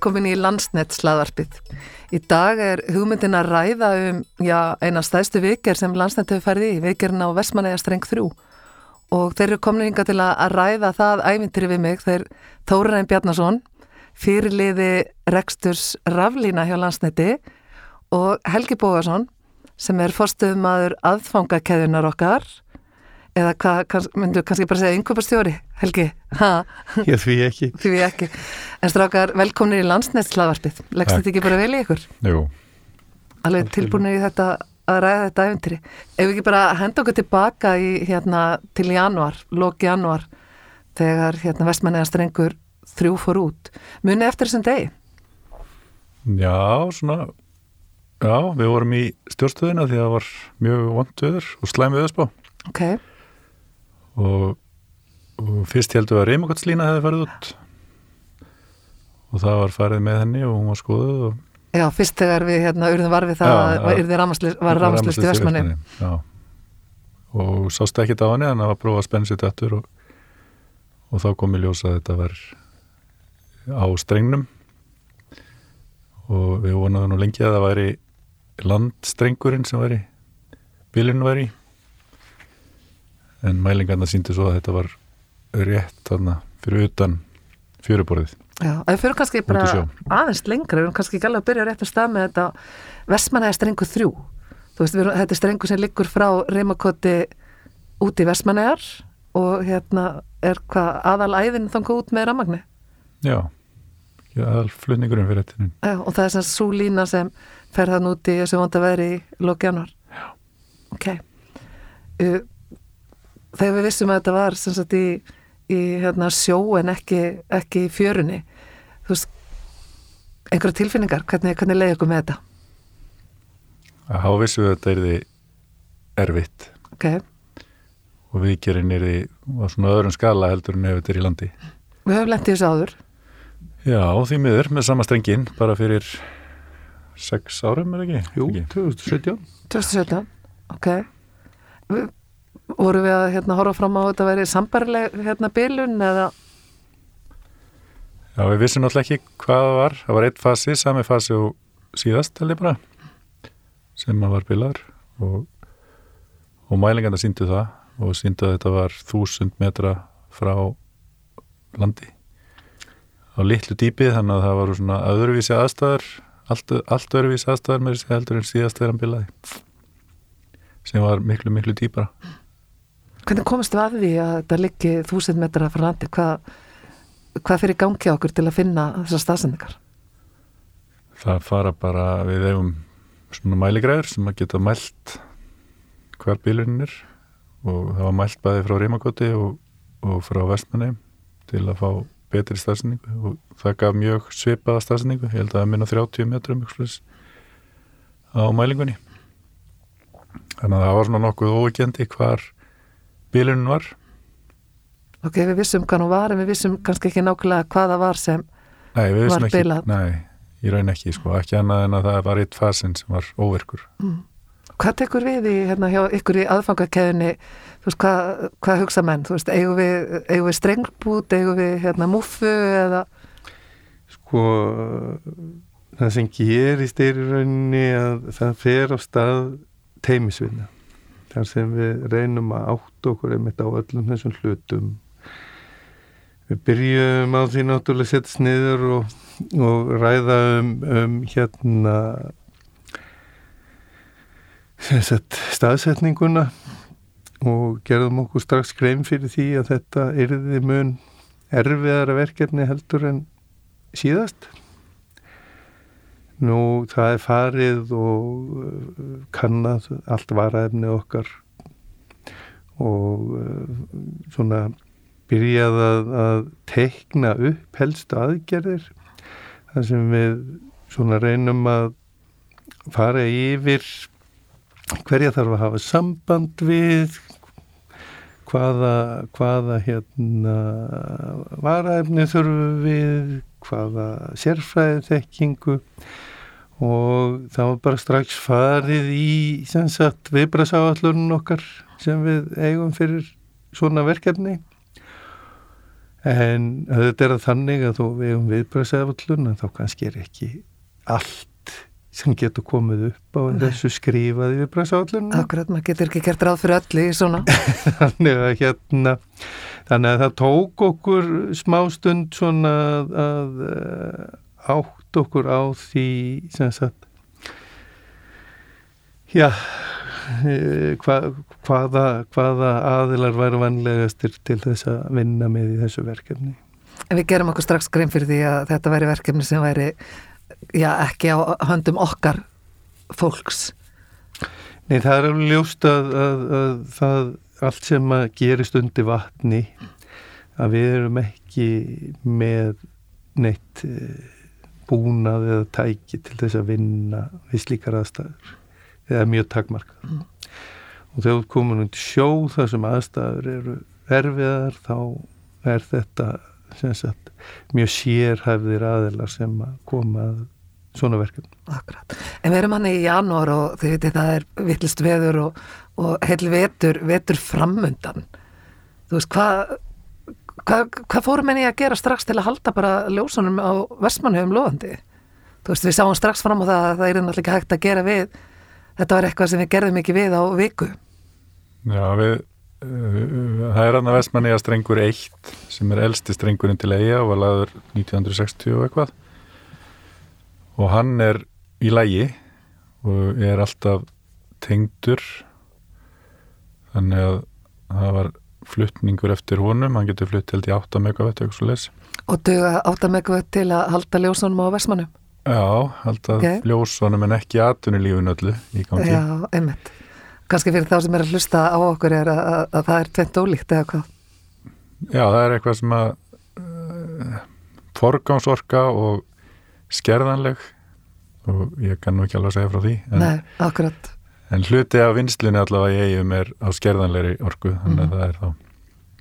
velkomin í Landsnett slaðvarpið. Í dag er hugmyndin að ræða um já, eina stæðstu vikir sem Landsnett hefur færði í, vikirna á Vestmanæja streng 3 og þeir eru komin yngar til að ræða það ævintri við mig. Þeir Tóraræn Bjarnason, fyrirliði Reksturs Raflína hjá Landsnetti og Helgi Bógarsson sem er fórstuðumadur aðfangakeðunar okkar eða hvað, myndu kannski bara segja yngvöpastjóri, Helgi? Já, því ekki. Því ekki. En strákar, velkominir í landsnættslaðvarpið. Leggst þetta ekki bara vel í ykkur? Jú. Alveg tilbúinir í þetta að ræða þetta æfintýri. Ef við ekki bara henda okkur tilbaka í, hérna, til januar, loki januar, þegar hérna, vestmennega strengur þrjú fór út. Muni eftir þessum degi? Já, svona, já, við vorum í stjórnstöðina því að það var mjög vond viður og slæmi viðspá. Ok. Og, og fyrst heldur við að Reymagotslína hefði farið út og það var farið með henni og hún var skoðuð og Já, fyrst þegar við hérna urðum varfið það Já, að ramaslist, var ramaslist í Vestmanni. Já, og sást ekki á henni en það var prófað að spenna sér dættur og, og þá kom í ljósa að þetta var á strengnum og við vonaðum nú lengi að það væri landstrengurinn sem væri bílinn væri. En mælingarna síndi svo að þetta var rétt þarna fyrir utan fjöruborðið Já, að við fyrir kannski bara aðeins lengra, við erum kannski ekki alveg að byrja á réttum stað með þetta Vestmanæja strengu þrjú. Þú veist, við erum, þetta er strengu sem liggur frá Reymakoti út í Vestmanæjar og hérna er hvað aðal æðin þanga út með ramagni. Já, já flutningurinn fyrir þetta Já, og það er sem svo lína sem fer þann út í þessu vonda veðri í loki januar. Já. Ok. Uh, þegar við vissum að þetta var sem sagt í, í hérna, sjó en ekki, ekki í fjörunni, þú veist, einhverja tilfinningar, hvernig, hvernig leiði ykkur með þetta? að há vissu að þetta er því erfitt Ok, og viðgerinn er því á svona öðrum skala heldur en ef þetta er í landi við höfum lendið þessu áður. Já, því miður með sama strengin bara fyrir sex árum er ekki? Jú, Ekki? 2017 2017, ok. Voru við að hérna, horfa fram á að þetta væri sambarileg hérna, bilun eða, Já, við vissum náttúrulega ekki hvað það var. Það var eitt fasi, sami fasi og síðast ég bara sem að var bilar og, og mælinganda síndu það og síndu að þetta var þúsund metra frá landi. Á litlu dýpið þannig að það var svona öðruvísi aðstæður allt, allt öðruvísi aðstæður með þessi heldur en síðast þegar hann bilaði sem var miklu miklu dýpara hvernig komist við að því að þetta liggi þúsund metra frá landi? Hvað, hvað fyrir gangi okkur til að finna þessar staðsendingar? það fara bara við eigum svona mæligræður sem að geta mælt hver bílurinn er og það var mælt bæði frá Rímakoti og, og frá Vestmanni til að fá betri stafsendingu og það gaf mjög svipaða stafsendingu ég held að það minna 30 metrum á mælingunni þannig að það var svona nokkuð óveikendi hvar bílurinn var? Ok, við vissum hvað hún var en við vissum kannski ekki nákvæmlega hvað það var sem Nei, við vissum Var ekki, bilað. nei, ég raun ekki sko, ekki annað en að það var eitt fasin sem var óverkur Hvað tekur við í, hérna, hjá ykkur í aðfangakeðinni, þú veist, hvað, hvað hugsa menn, þú veist, eigum við, eigum við strengbút, eigum við, hérna, muffu eða, Sko það sem gerist er í rauninni að það fer á stað teimisvinna þar sem við reynum að átta okkur einmitt á öllum þessum hlutum. Við byrjum á því náttúrulega að setja sniður og, og ræða um, um hérna staðsetninguna og gerðum okkur strax grein fyrir því að þetta yrði mun erfiðara verkefni heldur en síðast nú það er farið og uh, kannað allt varaefni okkar og uh, svona byrjað að, að teikna upp helstu aðgerðir þar sem við svona reynum að fara yfir hverja þarf að hafa samband við hvaða, hvaða hérna varaefni þurfum við hvaða sérfræði þekkingu og það var bara strax farið í viðbrasáallurinn okkar sem við eigum fyrir svona verkefni. En þetta er að þannig að þú við um viðbröðsefallun þá kannski er ekki allt sem getur komið upp á Nei. þessu skrifaði viðbröðsefallun Akkurat, maður getur ekki gert ráð fyrir öllu í svona. Þannig að hérna þannig að það tók okkur smástund svona að, að eh, átt okkur á því sem sagt já eh, hva, hvaða, hvaða aðilar væru vanlegastir til þess að vinna með í þessu verkefni? En við gerum okkur strax grein fyrir því að þetta væri verkefni sem væri já, ekki á höndum okkar fólks. Nei, það er alveg ljóst að, að, að það allt sem að gerist undir vatni að við erum ekki með neitt eh, búnað eða tæki til þess að vinna við slíkar aðstæður eða mjög takmarkað Mm. og þegar þú komin undir sjó þar sem aðstæður eru erfiðar þá er þetta sem sagt, mjög sérhæfðir aðilar sem að koma að svona verkefni Akkurat. En við erum hann í janúar og þið veitir það er vittlist veður og, og heil vetur, vetur framundan. Þú veist, hvað hva, hva fórum enni að gera strax til að halda bara ljósunum á vestmannhefum loðandi? Þú veist, við sáum strax fram á það að það er náttúrulega ekki hægt að gera við. Þetta var eitthvað sem við gerðum ekki við á viku. Já, við, uh, það er hann að Vestmanni að strengur 1 sem er elsti strengurinn til eiga og var laður 1960 og eitthvað og hann er í lægi og er alltaf tengdur þannig að það var fluttningur eftir honum, hann getur flutt held í 8 megawatt eitthvað svo leys Og duga áttameguvett til að halda ljósunum á vestmannum. Já, Ok. okay. ljósonum en ekki atunulífun öllu í gangi Já, einmitt. Kanski fyrir þá sem er að hlusta á okkur er að, að, að það er tvent ólíkt eða hvað. Já, það er eitthvað sem að uh, forgangsorka og skerðanleg og ég kann nú ekki alveg að segja frá því en, Nei, akkurat. En hluti af vinslunni allavega í eigum er á skerðanlegri orku þannig að Mhm. það er þá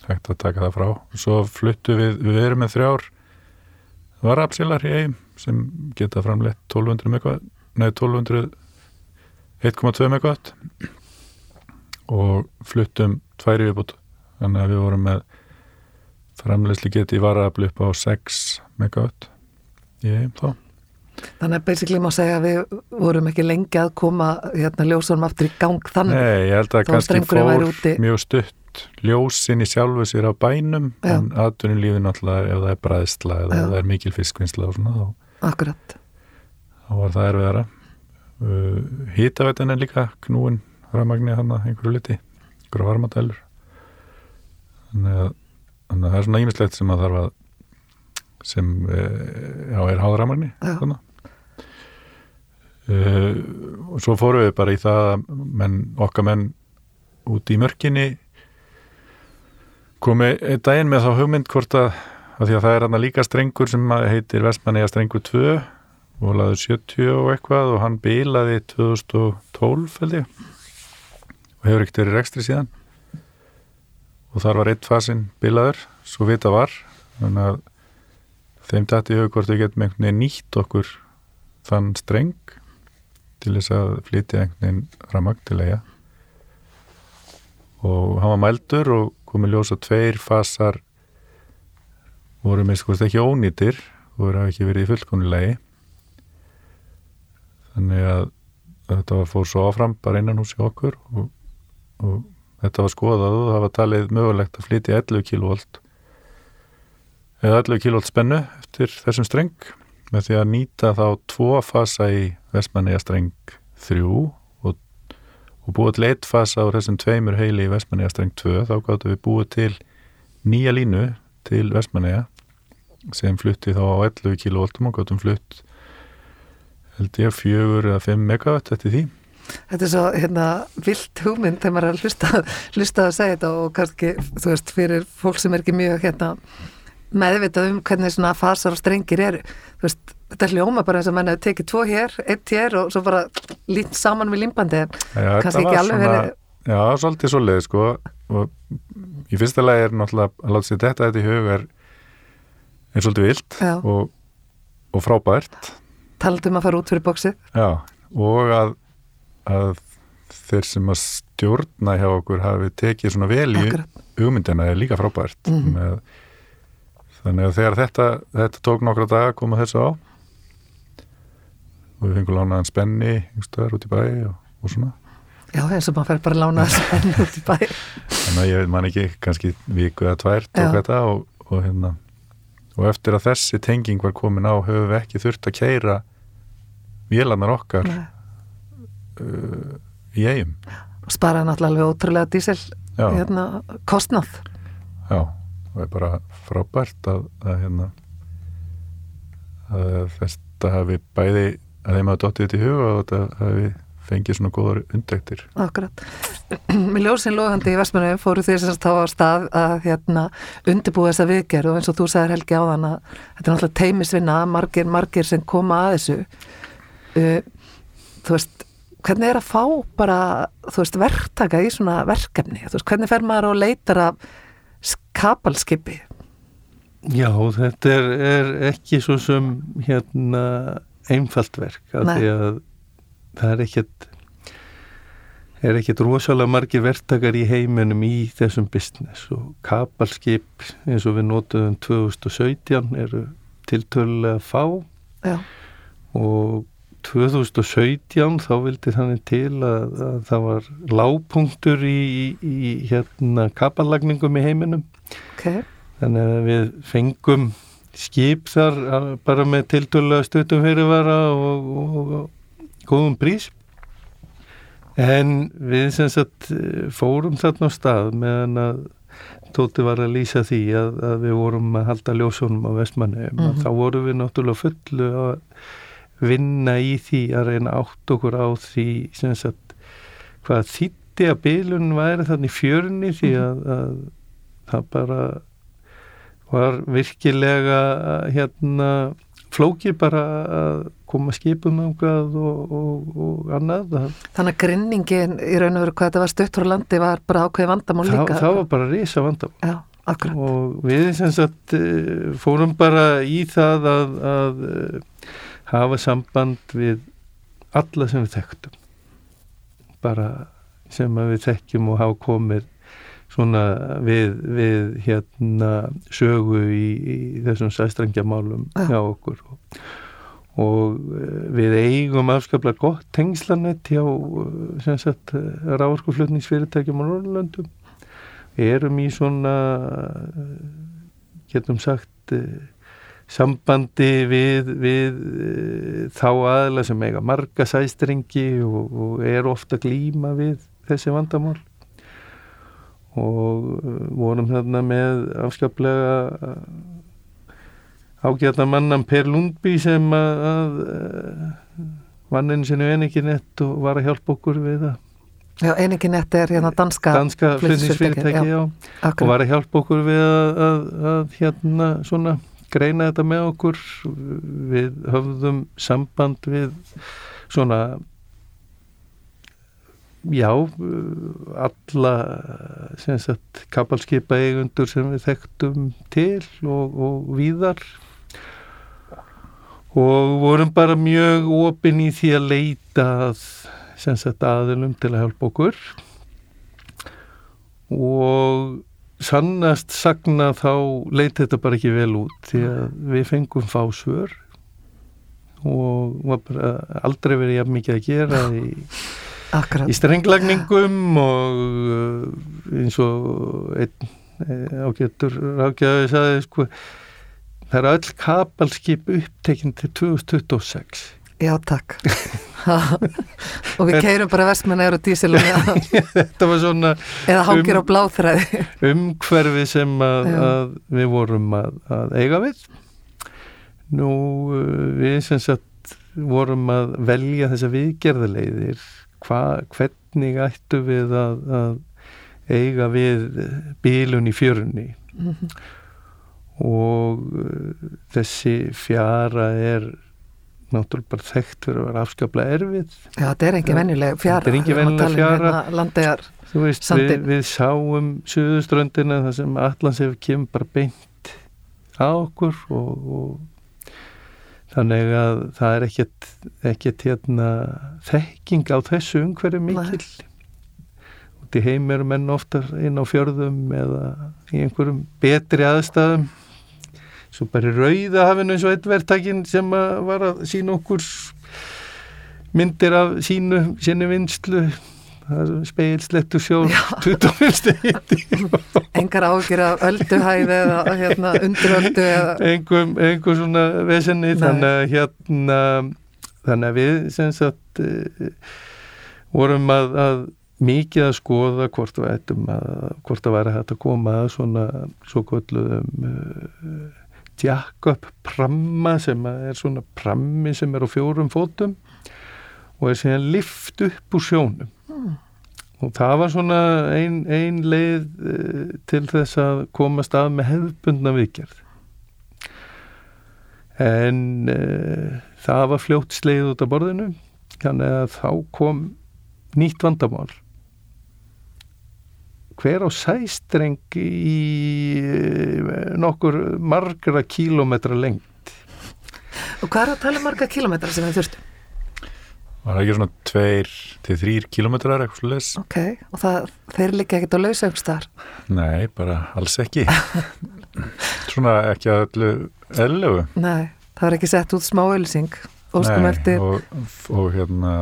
hægt að taka það frá. Svo fluttu við, við erum með þrjár varafsilar í eigum sem geta framleitt 1200 megawatt nei 1200 1,2 megawatt og fluttum tværi viðbútt þannig að við vorum með framleiðslu geti varafli upp á 6 megawatt í eigum þá Þannig að basically má segja að við vorum ekki lengi að koma hérna, ljósunum aftur í gang þannig. Nei, ég held að kannski fór mjög stutt ljósin í sjálfu sér á bænum Já. en aðtunum lífi náttúrulega ef það er bræðsla eða það er mikil fiskvinnsla og svona þá, Akkurat. þá var það erfiðara uh, Hítaveitin er líka knúin rafmagni hann að einhverju liti einhverju varmadælur þannig að, þannig að það er svona ímislegt sem að þarf að sem uh, já, er háð rafmagni Já. þannig Uh, og svo fórum við bara í það að menn, okkar menn út í mörkinni komi einn daginn með þá hugmynd hvort að, að því að það er hann líka strengur sem heitir Vestmanneja strengur 2 og laður 70 og eitthvað og hann bilaði 2012 held ég og hefur ekkert verið rekstri síðan. Og þar var eitt fasin bilaður, svo vita var þannig að þeim dætti hug hvort við getum einhvern veginn nýtt okkur þann streng til þess að flytja einhvern veginn ramagn til eiga og hann var mældur og komið ljós að tveir fasar voru með skoðast ekki ónýtir og voru ekki verið í fullkonulegi þannig að þetta var fór svo áfram bara innan hús í okkur og, og þetta var skoðað og það var talið mögulegt að flytja 11 kV eða 11 kV spennu eftir þessum streng með því að nýta þá tvo fasa í Vestmanneja streng 3 og, og búið til eitt fasa á þessum tveimur heili í Vestmanneja streng 2 þá gáttu við búið til nýja línu til Vestmanneja sem flutti þá á 11 kV og gáttum flutt held ég fjögur eða 5 megawatt eftir því. Þetta er svo hérna vilt hugmynd þegar maður er að hlusta, hlusta að segja þetta og kannski, þú veist, fyrir fólk sem er ekki mjög hérna meðvitað um hvernig svona fasar og strengir eru. Veist, þetta hljóma bara eins og menn hefur tekið tvo hér, eitt hér og svo bara lít saman við limbandi kannski ekki alveg verið, Já, svolítið svoleið sko og í fyrsta lagi er náttúrulega að láta sér þetta þetta í hug er, er svolítið vilt og, og frábært talandum að fara út fyrir bóksið. Já, og að, að þeir sem að stjórna hjá okkur hafi tekið svona vel í hugmyndina er líka frábært Mhm. með þannig að þegar þetta, þetta tók nokkra daga að koma þessu á og við fengum lánaðan spenni einhverstaðar út í bæ og, og svona. Já, eins og maður fer bara að lána þessu enn út í bæ. Þannig að ég man ekki, kannski viku eða tvær tók Já. þetta og, og hérna og eftir að þessi tenging var komin á höfum við ekki þurft að keira vélarnar okkar uh, í eigum og sparaði náttúrulega ótrúlega dísil já, hérna, kostnað. Já, og er bara frábært að, að hérna að þetta hafi bæði að þeim hafa dottið þetta í huga og þetta hafi fengið svona góðar undektir Akkurat. Með ljósin logandi í Vestmannu fóru sem þá á stað að hérna, undirbúa þessa viðgerð og eins og þú sagðir Helgi á þann að þetta er náttúrulega teimisvinna, margir, margir sem koma að þessu. Uh, þú veist, hvernig er að fá bara, þú veist, verktaka í svona verkefni? Þú veist, hvernig fer maður og leitar af kapalskipi? Já, þetta er, er ekki svo sem hérna einfalt verk af Nei. því að það er ekkert er ekkert rosalega margir verktakar í heiminum í þessum business og kapalskip eins og við notuðum 2017 eru tiltölulega fá Já, og 2017 þá vildi þannig til að, að það var lágpunktur í, í, í hérna kapallagningum í heiminum ok. þannig að við fengum skip þar bara með tiltölulega stötum fyrirvara og, og, og góðum prís en við sem sagt eh, fórum þarna á stað meðan að Tóti var að lýsa því að, að við vorum að halda ljósunum á vestmanni mm Mhm. þá vorum við náttúrulega fullu að vinna í því að reyna átt okkur á því sem sagt hvað þýtti að bylun væri þannig fjörni því að, að það bara var virkilega hérna flóki bara að koma skipum ángað og, og, og annað Þannig að grinningin í raun og veru hvað þetta var stutt frá landi var bara ákveði vandamál það, líka. það var bara risa vandam Já, akkurat. og við sem sagt eh, fórum bara í það að, að hafa samband við alla sem við þekktum. Bara sem við þekkjum og hafa komið svona við, við hérna sögu í, í þessum sæstrangjamálum Já. hjá okkur. Og, og við eigum afskaplega gott tengslanett hjá ráðskuflutningsfyrirtækjum á Norrlöndum erum í svona getum sagt sambandi við, við eh, þá aðla sem eiga marga sæstrengi og, og er ofta glíma við þessi vandamál. Og eh, vorum þarna með afskaplega eh, ágæta mannan Per Lundby sem að, að eh, vann einu sinni ekki nett og var að hjálpa okkur við það. Já, einingin þetta er hérna danska, danska já, og var að hjálpa okkur við að, að, að hérna svona greina þetta með okkur. Við höfðum samband við svona já alla sem sagt kapalskipa eigundur sem við þekktum til og, og víðar. Og vorum bara mjög opinn í því að leita að sem sagt aðilum til að hjálpa okkur. Og sannast sagna þá leiti þetta bara ekki vel út því að við fengum fá svör og aldrei verið jafn mikið að gera í, í strenglagningum og uh, eins og einn eh, ágættur rákjaði sagði sko það er öll kapalskip upptekinn til 2026 Já, takk. og við keirum bara vestmenn og dísilum þetta var svona eða hangir Um- á bláþræði. umhverfi sem að, að við vorum að, að eiga við nú uh, við sem sagt vorum að velja þessa viðgerðaleiðir hva, hvernig ættu við að, að eiga við bílun í fjörunni Mhm. og uh, þessi fjara er náttúrulega bara þekkt fyrir að vera afskaplega erfið Já, þetta er engin venjuleg fjara. Þetta er venjuleg tala um fjara. Hérna, landegar. Veist, við, við sáum suðuströndina þar sem Atlas hefur kemur bara beint að okkur og, og þannig að það er ekkert, ekkert hérna, þekking á þessu umhverju mikil út í heim eru menn ofta inn á fjörðum eða í einhverjum betri aðstæðum svo bara rauða hafinu eins og eitt verðtækin sem að var að sína okkur myndir af sínu sinni vinslu speilslettu sjón 25 stegi engar ágjur af ölduhæði eða hérna, unduröldu eða... engum, engum svona vesenni. Þannig að hérna þannig að við sem sagt uh, vorum að, að mikið að skoða hvort við ættum að það hægt að koma að svona svo kvölduðum uh, jack-up pramma sem er svona prammi sem er á fjórum fótum og er síðan lift upp úr sjónum. Mm. og það var svona ein, ein leið uh, til þess að komast að með hefðbundna vikjörð en uh, það var fljótt sleið út af borðinu þannig að þá kom nýtt vandamál hver á sæstreng í uh, nokkur margra kílometra lengt Og hvað er að tala um marga kílometra sem við þurftum? Var það ekki svona tveir til þrýr kílometrar eitthvað sluðis? Ok, og það, þeir líka ekkert á lausaukstar? Nei, bara alls ekki. svona ekki að öllu eðlögu. Nei, það var ekki sett út smá ölsing. Óskum eftir. Og, og hérna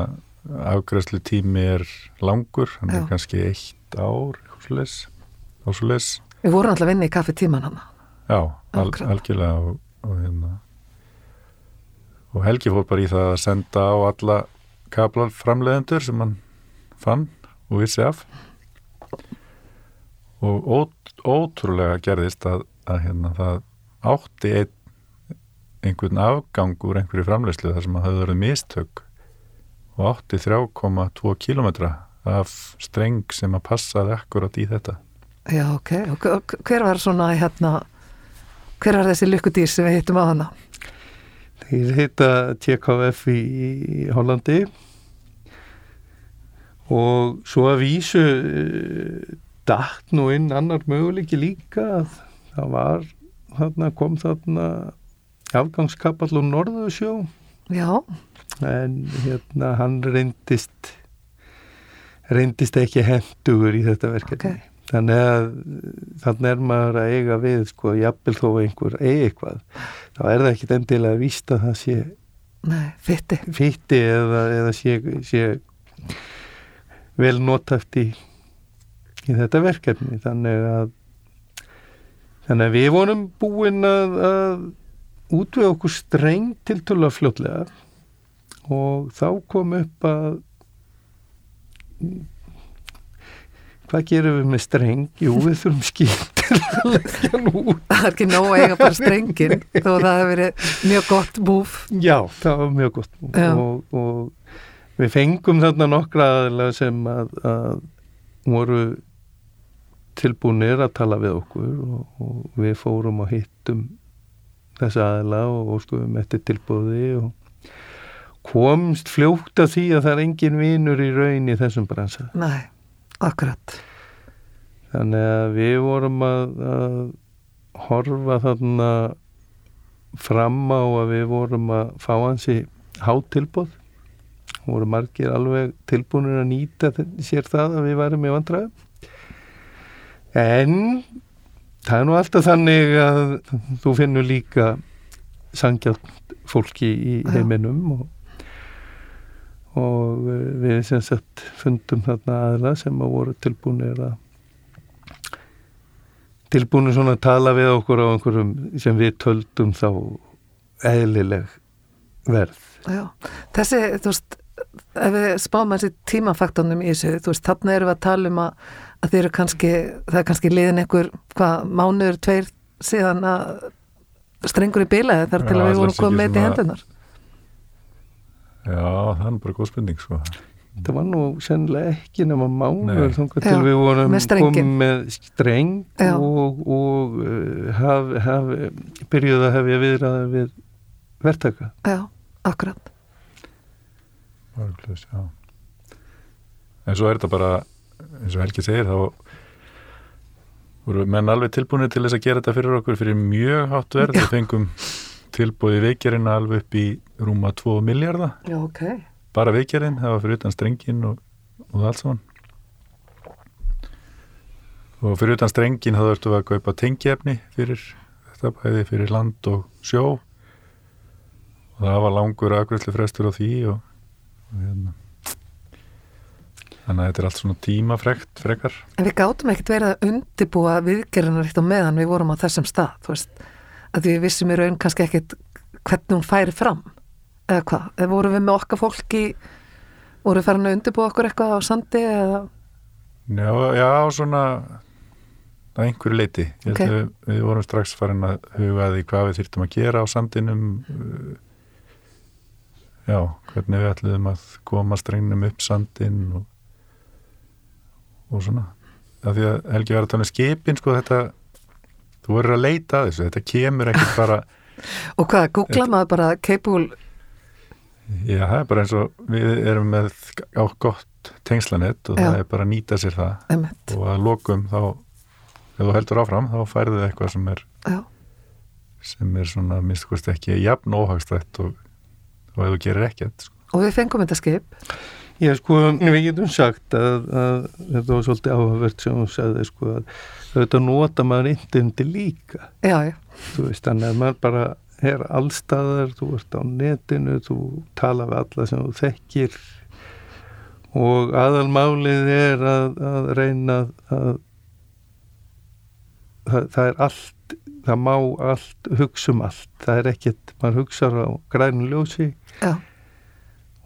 afgræslu tími er langur, hann er kannski eitt ár eitthvað sluðis. Ásluðis. Við vorum alltaf vinni í kaffi tíman hann. Já, al, algjörlega og, og hérna og Helgi fór bara í það að senda á alla kablarframleðendur sem hann fann og vissi af og ó, ótrúlega gerðist að, að hérna, það átti ein, einhvern afgang úr einhverju framleðslu þar sem að það verið mistök og átti 3,2 kilometra af streng sem að passaði akkurat í þetta. Já, ok, og hver var svona hérna, hver var þessi lykkudýr sem við hittum á hana? Þeir heita TKF í, í Hollandi. Og svo að vísu uh, dætt nú inn annar möguleiki líka það var þarna, kom þarna afgangskapall og norðusjó Já. En hérna hann reyndist reyndist ekki hendugur í þetta verkefni. Okay. þannig að þannig er maður að eiga við sko, jafnvel þó einhver eigi eitthvað þá er það ekkit endilega að vísta það sé Nei, fytti fytti eða, eða sé, sé vel notæft í, í þetta verkefni. Þannig að þannig að við vonum búin að, að útvega okkur streng til tulla fljótlega og þá kom upp að hvað gerum við með streng? Jú, við þurfum skýttir að leggja nú Það er ekki nóg að eiga bara strengin þó það hefur verið mjög gott búf. Já, það var mjög gott búf. Og, og við fengum þarna nokkra aðeins sem að, að voru tilbúinir að tala við okkur og, og við fórum og hittum þessa aðela og, skoðum eftir tilbúði og komst fljótt af því að það er engin vinur í raun í þessum bransa. Nei, akkurat. Þannig að við vorum að, að horfa þarna fram á að við vorum að fá hansi hátilbóð voru margir alveg tilbúinir að nýta sér það að við værum með vandræðum. En það er nú alltaf þannig að þú finnur líka sangjátt fólki í heiminum og, og við sem sagt fundum þarna aðla sem að voru tilbúinir að tilbúinir svona að tala við okkur á einhverjum sem við töldum þá eðlileg verð. Já, þessi, þú veist ef við spáum þessi tímafaktornum í þessu, þú veist, þarna erum við að tala um að, að þeir eru kannski, það er kannski liðin einhver, hvað, mánuður, tveir síðan að strengur í bilaði þar til að við vorum komið með þetta í hendunar Já, það er bara góð spurning, sko Það var nú sennilega ekki nema mánuður þannig til við vorum komið með streng Já. og, og uh, haf, haf, byrjuð að hefja viðraði við verktaka Já, akkurat Varglöðs, já. En svo er þetta bara, eins og Helgi segir, þá voru menn alveg tilbúinir til þess að gera þetta fyrir okkur fyrir mjög hátt verð. Við fengum tilbúið veikjarinn alveg upp í rúma 2 miljardar. Já, ok. Bara veikjarinn, það var fyrir utan strengin og, og allt saman. Og fyrir utan strengin þá þurftum við að kaupa tengjefni fyrir vakta bæði fyrir land og sjó og það var langur aðgröðslu frestur á því og, og hérna þannig að þetta er allt svona tímafrekt frekar En við gátum ekkert verið að undibúa viðgerðunar eitt á meðan við vorum á þessum stað, þú veist, að við vissum í raun kannski ekkert hvernig hún færi fram, eða hvað, eða vorum við með okkar fólki, vorum við farin að undibúa okkur eitthvað á sandi eða, Já, já svona að einhverju leiti ég held Ok. að við, við vorum strax farin að huga að því hvað við þyrftum að gera á sandinum uh, já, hvernig við ætluðum að koma strengnum upp sandin og, og svona. Af því að Helgi var að tala um skipin sko þetta þú verður að leita að þessu, þetta kemur ekkert bara og hvað, googla maður bara capable, já, það er bara eins og við erum með á gott tengslanett og Já. það er bara að nýta sér það. Emitt, og að lokum þá ef þú heldur áfram þá færðu eitthvað sem er já, sem er svona minnst hvort ekki jafn óhagstætt og, og ef þú gerir ekkert sko. og við fengum þetta skip, Já, sko, við getum sagt að, að þetta var svolítið áhugavert sem þú sagði, sko, að þetta nota maður interneti líka, já, já, þú veist, þannig að maður bara er allstaðar, þú ert á netinu, þú tala við alla sem þú þekkir. Og aðalmálið er að, að reyna að það, það er allt, það má allt, hugsa um allt, það er ekkert, maður hugsa á grænu ljósi. Já,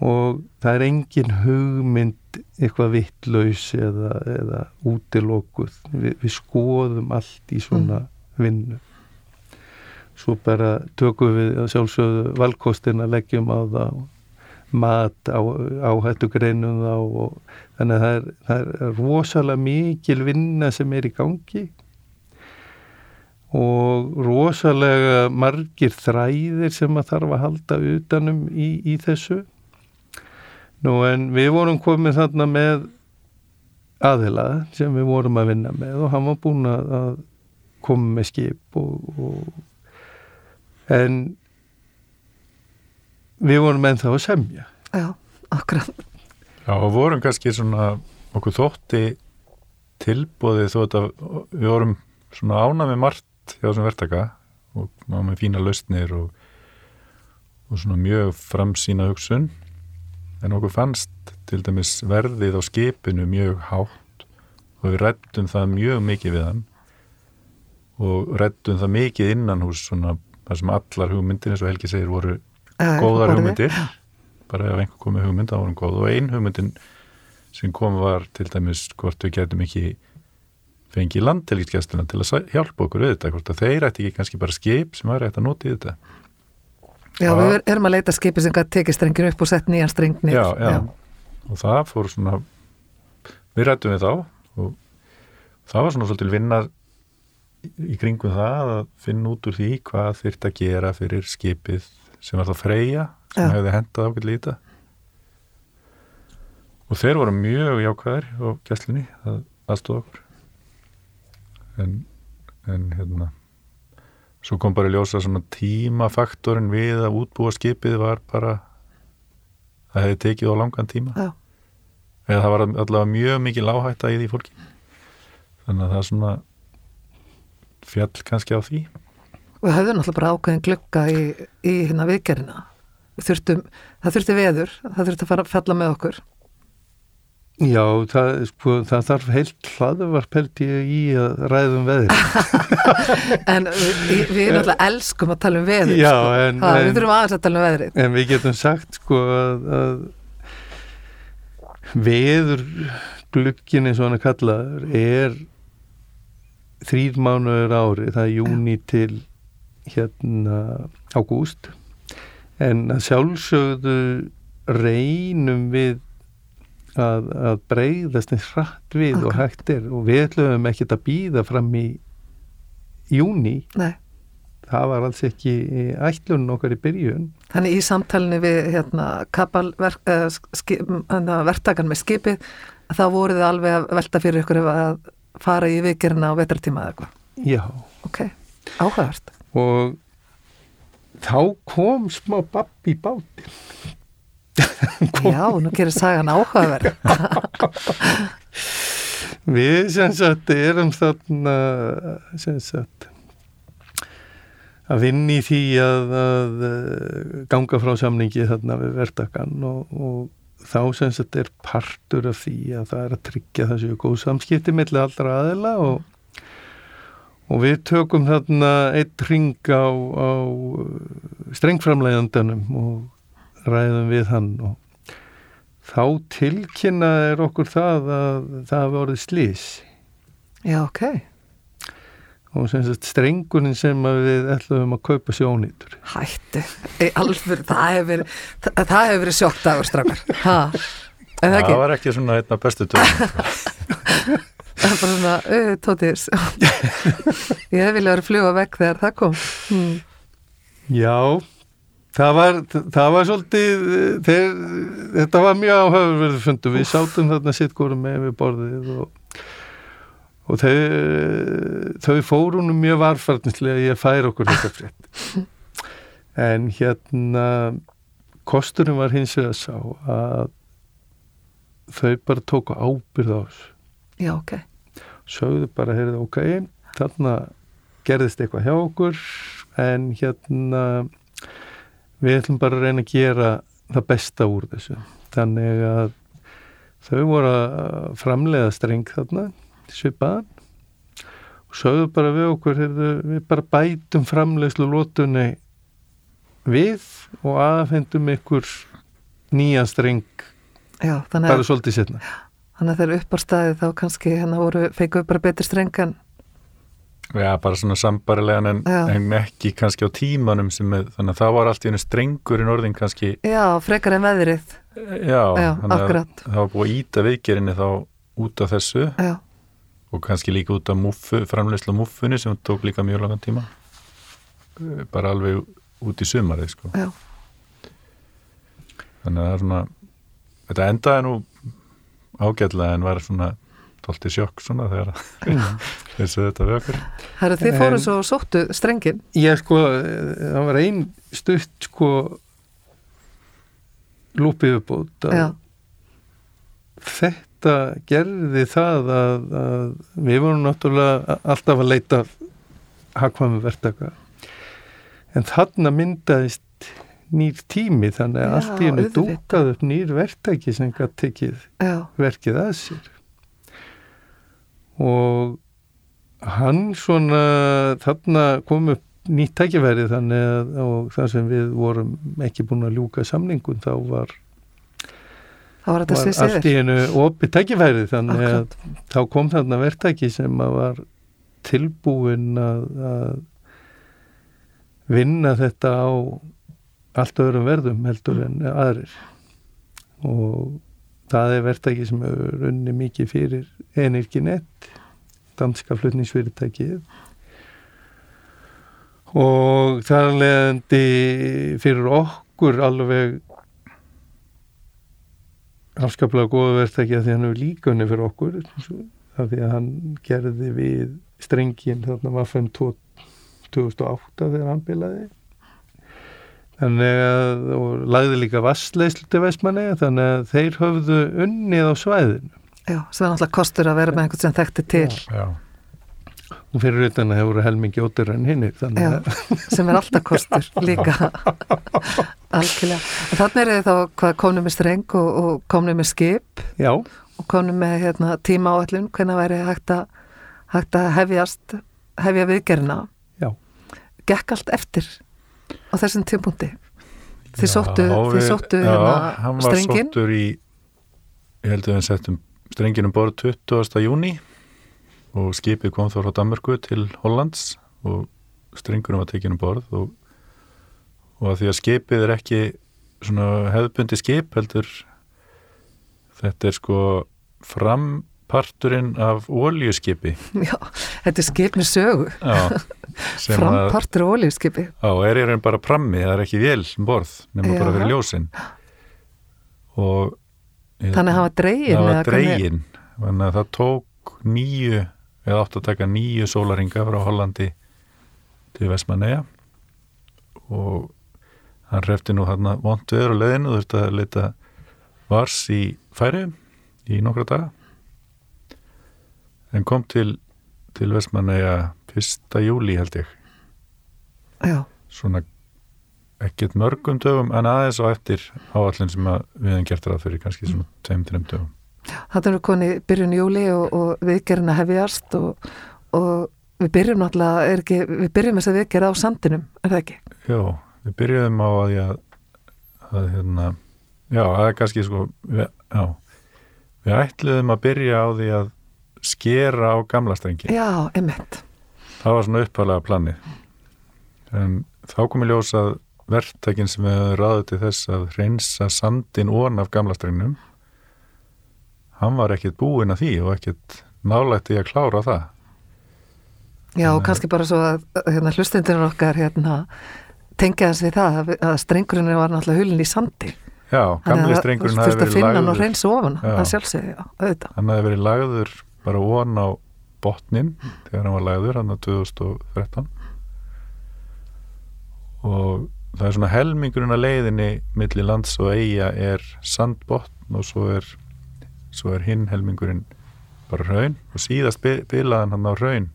og það er engin hugmynd eitthvað vittlaus eða, eða útilokuð. Vi, við skoðum allt í svona vinnu. Svo bara tökum við sjálfsögðu valkostin að leggjum á það mat á, áhættu greinum þá og þannig að það er, það er rosalega mikil vinna sem er í gangi. Og rosalega margir þræðir sem að þarf að halda utanum í, í þessu Nú en við vorum komið þarna með aðila sem við vorum að vinna með og hann var búinn að koma með skip og, og en við vorum ennþá að semja. já, akkurat, Já, og vorum kannski svona okkur þótti tilbúðið þó að við vorum svona ánað með margt hjá þessum verktaka og með fína lausnir og, og svona mjög framsýna hugsun en okkur fannst til dæmis verðið á skipinu mjög hátt og við rættum það mjög mikið við hann og rættum það mikið innan hús svona þar sem allar hugmyndir eins og Helgi segir voru góðar hugmyndir. Bara ef einhver komið hugmynd þá var hún góð. Og ein hugmyndin sem kom var til dæmis hvort við getum ekki fengið landtelgisgæsluna til að hjálpa okkur við þetta, hvort að þeir ætti ekki kannski bara skip sem væri hægt að nota í þetta Já, Já. við erum að leita skipi sem tekið strengin upp og sett nýjan streng niður. já, já. og það fór svona við rættum við þá og það var svona svolítil vinna í kringum það að finna út úr því hvað þyrft að gera fyrir skipið sem var það freyja sem Já. hefði hendað í þetta og þeir voru mjög jákvæðir á gæslinni að aðstofa okkur en, en hérna svo kom bara í ljósa svona tímafaktorin við að útbúa skipið var bara það hefði tekið á langan tíma Já. eða það var allavega mjög mikið láhætta í því fólki þannig að það svona fjall kannski á því Við höfðum náttúrulega bara ákveðin glugga í, í hérna viðgerina. Við þurftum, það þurfti veður, það þurfti að fara að falla með okkur. Já, það, sko, það þarf heilt hlaðvarp held ég í að ræðum veðri. En við, við náttúrulega elskum að tala um veður. Já, sko. en- Ha, en- við þurfum aðeins að tala um veðrið. En við getum sagt sko að, að veður glukkin eins og hann er kallaður er þrýr mánuður ári, það er júni til hérna ágúst en að sjálfsögðu reynum við að, að breyðast eins hratt við og Akkurat. hægt er og við ætlum ekkert að býða fram í júni, Nei. það var alls ekki ætlun okkar í byrjun Þannig í samtalinu við hérna, hérna, verktakan með skipið, þá voruð þið alveg að velta fyrir ykkur að fara í viðgerina á vetartíma eða eitthvað. Já, Ok, áhugavert. og þá kom smá babb í bátin Já, nú gerir sagan áhugaverð. við sem sagt erum þarna sem sagt að vinni í því að, að eh, ganga frá samningi þarna við verðtakann og, og þá sem þetta er partur af því að það er að tryggja þessu góð samskipti millir allra aðila og, og við tökum þarna eitt ring á, á strengframlegandanum og ræðum við hann og þá tilkynna er okkur það að það hafi orðið slís Já, ok. og sem sagt strengurinn sem við ætlum að kaupa sjónýtur Hættu. Alveg, það hefur verið, það, það hefur verið strákar. Ha, en það það ekki? var ekki svona einna bestu tökum Það er bara svona, auðvitað tóttis. Ég hef viljað verið að fljúa vekk þegar það kom. Hmm. Já, það var, það var svolítið, þeir, þetta var mjög áhugaverðu fundu, við sátum þarna sitt górum með við borðið og, og þau, þau fórunum mjög varfarnislega að færa okkur þetta frétt. En hérna, kosturinn var hins vegar sá að þau bara tóku ábyrð á þessu. Já, ok. sögðu bara, heyrðu, ok, þarna gerðist eitthvað hjá okkur en hérna við ætlum bara að reyna að gera það besta úr þessu. Þannig að þau voru að framleiða streng þarna, svipaðan og sögðu bara við okkur, heyrðu, við bara bætum framleiðslu lótunni við og aðfendum ykkur nýjan streng Já, bara svolítið setna. þannig að þeir upp á staði þá kannski hérna voru, fengu bara betri strengan. Já, bara svona sambarilegan en, en ekki kannski á tímanum sem er, þannig að það var allt í hennu strengurinn orðin kannski, Já, frekar en veðrið. já, Já, akkurat. það var búið að íta viðgerinni þá út af þessu Já, og kannski líka út af múffu, framleyslu múffunni sem tók líka mjög langan tíma Eh, bara alveg út í sumarið sko. já, þannig að það er svona þetta endaði nú ágætlega en var svona tólti sjokk svona þegar þessu þetta við okkur. Herru, þið fóru svo sóttu strengin. Ég sko, eh, það var ein stutt sko lúpið uppbútt Já, þetta gerði það að, að við vorum náttúrulega alltaf að leita hagkvæmu verktaka. En þarna myndaðist nýr tími þannig að allt í hennu dúkað upp nýr verktaki sem gætt tekið já, verkið að sér og hann svona þarna kom upp nýtt tækifæri þannig að og þar sem við vorum ekki búin að ljúka samningun þá var, það var þetta var allt í hennu opið tækifæri þannig Akkurat. að þá kom þarna verktaki sem að var tilbúin að, að vinna þetta á allt öðrum verðum heldur en aðrir og það er verktaki sem hefur unni mikið fyrir Energinet danska flutningsfyrirtækið. Og það er leðandi fyrir okkur alveg afskaplega góða verktaki að því hann hefur líka unni fyrir okkur af því að hann gerði við strengin þarna var 2008 þegar hann bilaði þannig að og lagði líka vassleislu til Vestmanni þannig að þeir höfðu unnið á svæðinu. Já, sem er náttúrulega kostur að vera með einhvern sem þekkti til. já, og fyrir utan að hefur helmingi ótur en hinni þannig Já, að sem er alltaf kostur líka. Algjörlega. Þannig er þið þá hvað komnum með streng og, og komnum með skip? Já, og komnum með hérna, tíma áallun hvernig væri hægt að, hægt að hefjast, hefja viðgerina já, gekk allt eftir á þessum tímpunkti þið sóttu, hérna hann var strengin sóttur í ég held að við settum strengin um borð 20. júni og skipið kom þá frá Danmörku til Hollands og strengunum var tekin um borð og, og að því að skipið er ekki svona hefðbundi skip heldur þetta er sko framparturinn af oljuskipi já, þetta er skip með sögu. Að frampartur og olíuskipi. Já, er ég raun bara prammi, það er ekki vél um borð, nema bara fyrir ljósin. Og þannig að hafa dregin það hvernig- dregin. Þannig að það tók nýju eða átt að taka nýju sólaringa frá Hollandi til Vestmanneja og hann hrefti nú hann vont veður á leiðinu og þurfti að leita vars í færi í nokkra daga en kom til til Vestmanneja 1. júli held ég Já, svona ekkert mörgum dögum en aðeins á eftir áallin sem við hefum gert ráð fyrir kannski svona tveim, þreim dögum þetta er koni byrjun júli og, og viðgerina hefjast og, og við byrjum náttúrulega, ekki, við byrjum þess að viðgerða á sandinum, er það ekki? Já, við byrjuðum á að, ég, að hérna, já, það er kannski sko, við, já, við ætluðum að byrja á því að skera á gamla strengi. Já, emitt. Það var svona upphalega planið. En þá kom ég ljós að verktakinn sem við höfum ráðið til þess að reynsa sandin ón af gamla strengnum, hann var ekkert búinn að því og ekkert nálægt í að klára það. Já, og kannski bara svo að hérna, hlustendunum okkar hérna, tengja þess við það að- að strengurinn var náttúrulega hulin í sandi. Já, gamli strengurinn hafi verið verið finna hann og lagður. reynsa ofan, það sjálfsögði, já, auðvitað. Hann hafi verið lagður bara ón á botnin þegar hann var lagður, hann á 2013 og það er svona helmingurinn að leiðinni milli lands og eiga er sandbotn og svo er, svo er hinn helmingurinn bara raun og síðast bi- bilaðan hann á raun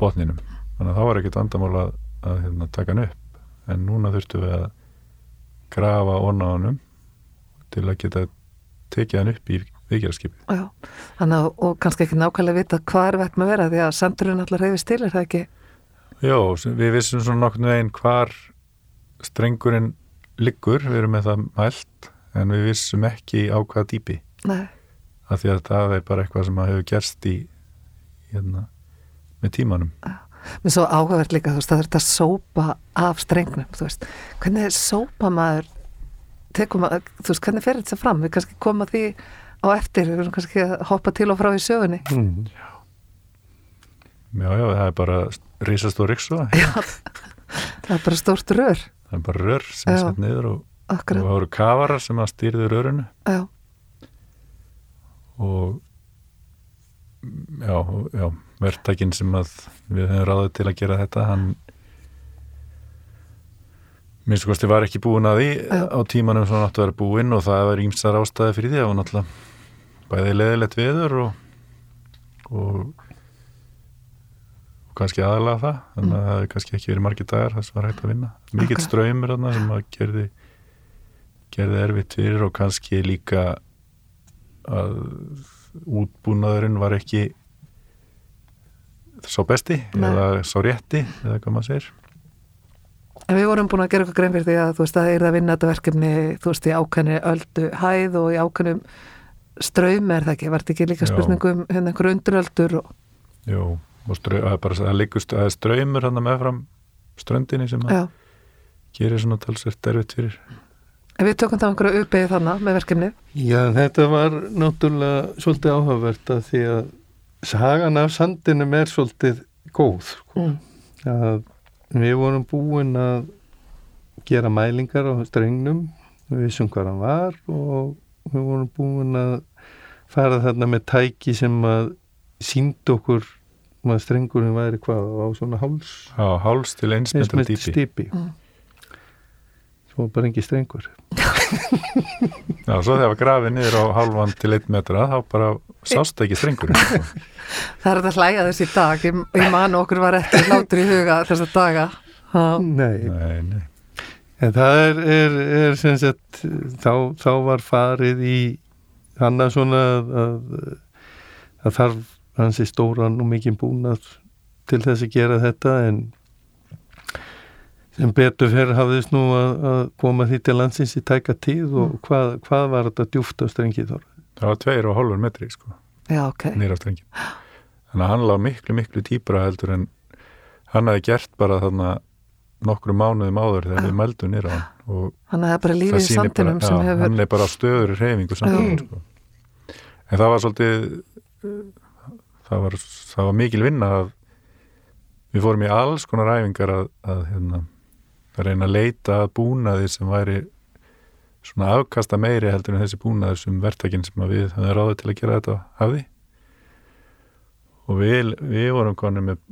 botninum. Þannig að það var ekkert vandamál að, að hérna, taka hann upp. En núna þurftum við að grafa ón á hannum til að geta tekið hann upp í vikjarskipi Já, þannig að, og kannski ekki nákvæmlega vita hvað er vekk með vera því að sandurinn alltaf reyfist til, er það ekki? Sem- við vissum svona nokkurnu veginn hvar strengurinn liggur, við erum með það mælt en við vissum ekki á hvaða dýpi. Nei, af því að það er bara eitthvað sem að hefur gerst í hérna, með tímanum. Mér svo áhugavert líka, þú veist, það er þetta sópa af strengnum, þú veist, hvernig sópa maður, tekum maður, þú veist, hvernig fer þetta fram? Við kannski koma því á eftir, kannski að hoppa til og frá í sögunni. Mm. Já, já, það er bara risast og riksu það Já, það er bara stórt rör, er bara rör sem Já. er sett niður og, það voru kafarar sem að stýrðu rörinu já, og já, já verktakinn sem að við hefum ráðið til að gera þetta hann minnst kosti var ekki búin að því Já. á tímanum sem hann átti að vera búinn og það var ímsar ástæði fyrir því og náttúrulega bæði leðilegt viður og, og og kannski aðalega það þannig að það hefði kannski ekki verið margir dagar þess var hægt að vinna mikill Ok. ströymur þarna sem að gerði gerði erfitt fyrir og kannski líka að útbúnaðurinn var ekki sá besti Nei. eða sá rétti eða hvað maður segir En við vorum búin að gera eitthvað grein fyrir því að þú veist að það er að vinna þetta verkefni þú veist í ákveðni öldu hæð og í ákveðnum ströym er það ekki, var þetta ekki líka Já. spurningum hérna einhver unduröldur og Jú, og strau, það er bara það liggur st- það er ströymur hann meðfram ströndinni sem að gerir svona talsvert erfitt fyrir en við tökum það einhverju uppið þannig með verkefni Já, þetta var náttúrulega svolítið áhugavert að því að sagan af sandinum er svolítið góð. Sko. mm. Að við vorum búin að gera mælingar á strengnum, við vissum hvað hann var og við vorum búin að fara þarna með tæki sem að sínd okkur að strengurinn væri hvað á svona háls á háls til eins metra eins með dýpi stipi. Mm. Svo bara engi strengur. Já, svo þegar grafið niður á hálfan til einn metra þá bara sást ekki strengurinn sko. það er þetta hlæja þess í dag ég, ég man okkur var ekki hlátur í huga þessa daga ha. Nei, Nei, nei En það er, er, er sem sagt, þá, þá var farið í hann að svona að, að, að þarf hansi stóran og mikinn búnað til þess að gera þetta en sem betur fyrir hafðist nú að, að koma því til landsins í tæka tíð og hvað, hvað var þetta djúft á strengi þar? það var tveir og hálfur metri sko, já, ok, nýra strengin þannig að hann lág miklu, miklu dýpra heldur en hann hefði gert bara þarna nokkru mánuðum áður þegar við mældum nýra hann. Og þannig að það er bara lífið í bara, sem hefur hann er bara á stöður reyfingu sandinum sko. en það var svolítið það var, það var mikil vinna að við fórum í alls konar ræfingar að, að, hérna, að reyna að leita að búnaði sem væri svona afkasta meiri heldur en þessi búnaður sem verktakinn sem við höfum ráðið til að gera þetta hafði og við, við vorum konið með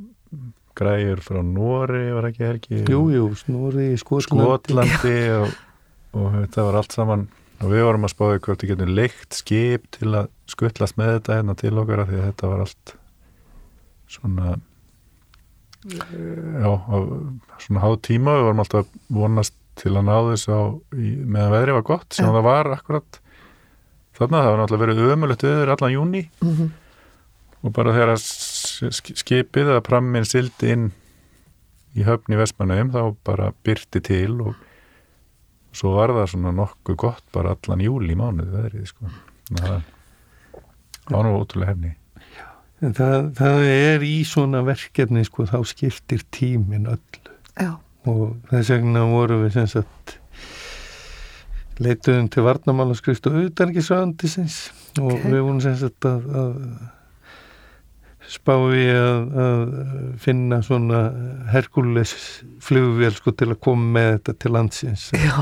græjur frá Nóri var ekki helgi? Jú, jú, snúri í Skotlandi. Skotlandi og, og þetta var allt saman. Og við vorum að spáði hvort við getum leikt skip til að skuttlast með þetta hérna til okkar af því að þetta var allt svona já, svona háð tíma við vorum alltaf vonast til að ná þess á í, meðan veðri var gott sem það var akkurat þarna, það var náttúrulega verið ömulegt viður allan júni Mhm. og bara þegar skipið að prammin sildi inn í höfn í Vestmannaum þá bara byrti til og svo var það svona nokkuð gott bara allan júli mánuði veðrið sko. Það var nú ótrúlega hefni En það, það er í svona verkefni sko, þá skiptir tímin öllu. Já, og þess vegna voru við sem sagt leituðum til varnamálaskrift og auðdarkisvæðandisins og Ok. við vorum sem sagt að, að spá í að, að finna svona Herkules flugvél sko til að koma með þetta til landsins. Já,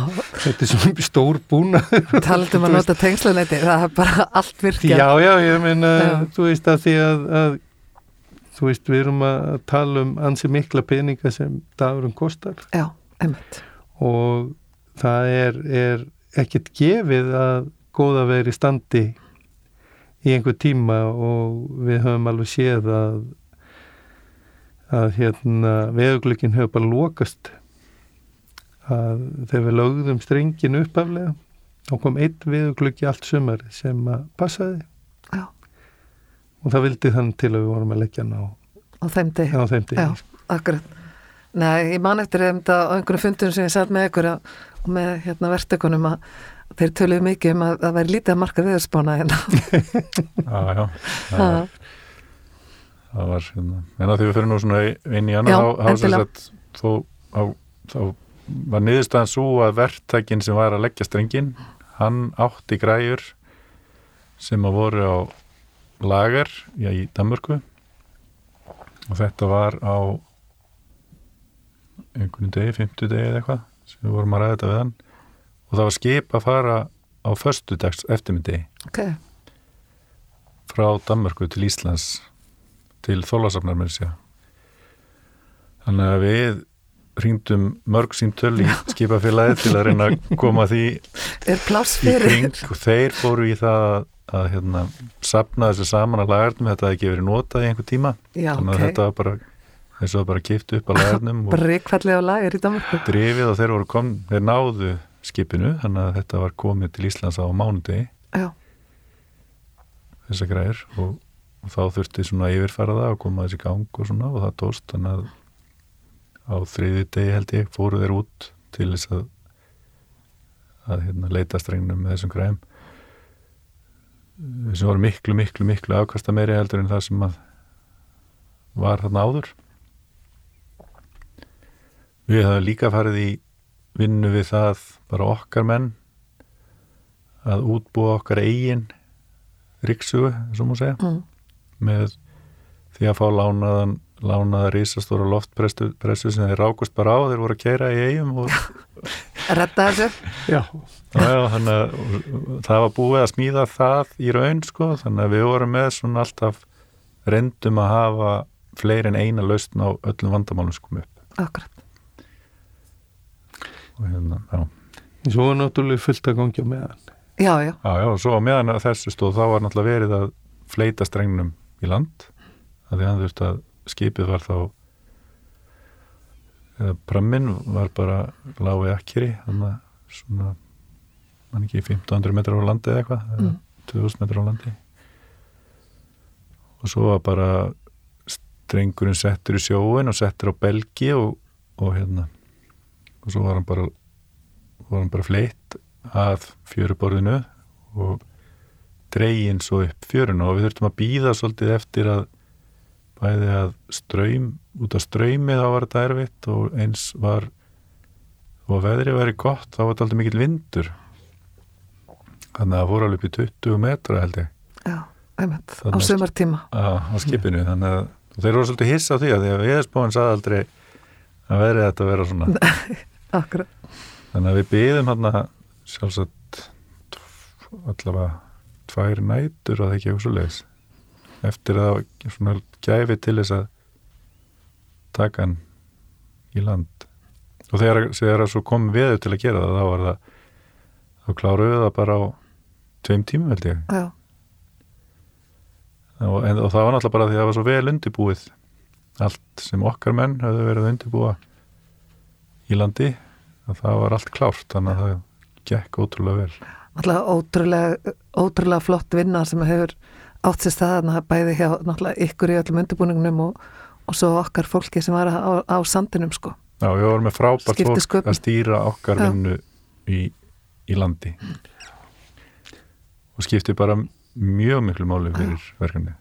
þetta er svona stór búna talandum að nota tengslunetti, það er bara allt virkja. já já ég meina þú veist að því að, að þú veist við erum að tala um ansi mikla peninga sem dagurum kostar. Já, einmitt. og það er, er ekkert gefið að góða veri standi í einhver tíma og við höfum alveg séð að að hérna veðuglökin hefur bara lokast að þegar við lögðum strengin uppaflega þá kom einn veðuglöki allt sumar sem að passaði Já, og það vildi þannig til að við vorum að leggja hann á, þeim degi. á þeim degi Já, akkurat. Nei, ég man eftir þetta á einhverjum fundum sem ég satt með ykkur og með hérna verktökunum að þeir töluðu mikið um að það væri lítið að marka viðspána hérna. Já, já, það var, það var hérna, en að því við fyrir nú svona inn í Já, annað, þá- þá var niðurstaðan svo að verktækin sem var að leggja strengin, hann átti græjur sem að voru á lagar já, í Danmörku. Og þetta var á einhvern degi, 50 degi eða eitthvað sem við vorum að ræða þetta við hann og það var skip að fara á föstudags eftirmyndi ok, frá Danmörku til Íslands til Þólasafnar með sér þannig að við hringdum mörg síntöl í skipafélagið til að reyna að koma því er pláss í fyrir kring. Og þeir fóru í það að, hérna, sapna þessu saman að lagarnum. Þetta hefði ekki verið notað í einhver tíma. Já, þannig að ok, þetta var bara og það bara kipt upp að lagarnum og Danmarku drifið og þeir voru kom, þeir náðu skipinu þannig að þetta var komið til Íslands á mánudegi. Já, þessa græður og, og þá þurfti svona að yfirfara það og koma þessi gang og svona og það tóst þannig að á þriði degi held ég fóru þeir út til þess að að hérna, leita strengnum með þessum græðum sem voru miklu, miklu, miklu afkasta meiri heldur en það sem að var þarna áður. Við höfum líka farið í vinnu við það bara okkar menn að útbúa okkar eigin eins og má segja mm. með því að fá lánaðan lánaða risastóra loftpressu pressu sem þeir rákust bara á, þeir voru að keira í eigum og redda þessu. Já, Já, að það var búið að smíða það í raun sko, þannig að við vorum með svona alltaf reyndum að hafa fleiri en eina lausn á öllum vandamálum sko upp. Akkurat, og hérna, já, svo var náttúrulega fullt að gangja með hann já, já, já, já, og svo á meðan að þessu stóð þá var náttúrulega verið að fleita strengnum í land. Að því hann þurfti að skipið var þá eða prammin var bara lági akkeri þannig að svona mann ekki 1500 metrar á landi eða eitthvað eða Mm. 2000 metrar á landi. Og svo var bara strengurinn settur í sjóin og settur á belgi og, og hérna og svo var hann bara var hann bara fleitt að fjöruborðinu og dregin svo upp fjöruna. Og við þurftum að býða svolítið eftir að bæði að ströym út af ströymi þá var þetta erfitt og eins var og veðrið væri gott þá var þetta alltaf mikill vindur. Þannig að það fór alveg upp í 20 metra held ég. Já, einmitt, á sömartíma á, skipinu þannig að þeir voru svolítið hissa á því að því að viðspóin sagði aldrei að veðrið þetta að vera svona Akkurat, þannig að við byðum hann að sjálfsagt allavega tvær nætur og það ekki eitthvað svo leiðis eftir að svona gæfi til þess að taka hann í land. Og þegar, þegar að svo kom við til að gera það þá var það þá kláruðu það bara á tveim tímum held ég. Já, og, en, og það var náttúrulega bara því að það var svo vel undirbúið. Allt sem okkar menn höfðu verið að undirbúa í landi að það var allt klárt þannig að það gekk ótrúlega vel. Náttúrulega ótrúlega, ótrúlega flott vinna sem hefur átt sér staðan að bæði hjá náttúrulega ykkur í öllum undirbúningnum og, og svo okkar fólki sem var á, á sandinum sko. Já, við vorum með frábært fólk að stýra okkar vinnu í, í landi. Og skipti bara mjög miklu máli fyrir verkefni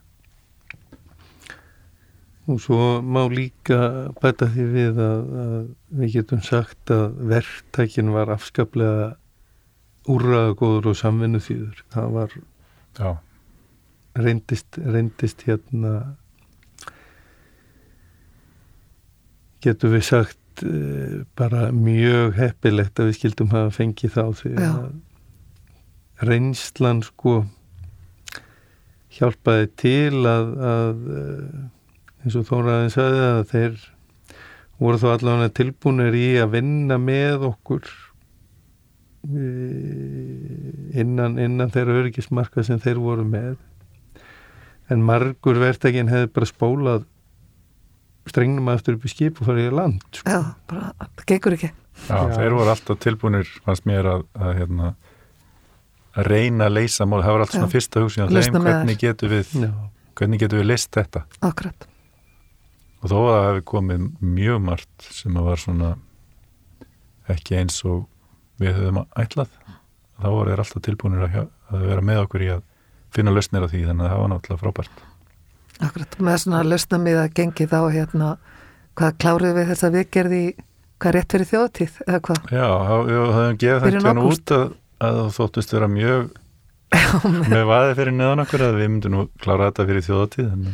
Og svo má líka bæta því við að, að við getum sagt að verktækin var afskaplega úrraðagóður og samvinnu þýður. Það var Já, reyndist, reyndist hérna getum við sagt uh, bara mjög heppilegt að við skildum hafa fengið þá því Já. að reynslan sko hjálpaði til að, að uh, eins og Þóraðin sagði að þeir voru þó allavega tilbúinir í að vinna með okkur eh, innan, innan þeirra öryggismarka sem þeir voru með en margur verðtækin hefði bara spólað strengnum aftur upp í skip og farið í land sko. Já, bara, það gengur ekki. Já, Já. þeir voru alltaf tilbúinir fannst mér að, að, hérna, að reyna að leysa mál, það var alltaf svona Já. fyrsta með hvernig getum við Já, hvernig getum við list þetta Akkurat. Og þó að það hefði komið mjög margt sem að var svona ekki eins og við höfum ætlað þá voru þeir alltaf tilbúinir að, að vera með okkur í að finna lausnir á því þannig að það var náttúrulega frábært Akkurat, með svona lausna mig að gengi þá hérna, hvað klárið við þess að við gerði hvað rétt fyrir þjóðtíð eða hvað? Já, við höfum gefið þetta nú ágúst. út að, að þóttust vera mjög með vaði fyrir neðan okkur að við myndum nú klára þetta fyrir þjóðatíð en,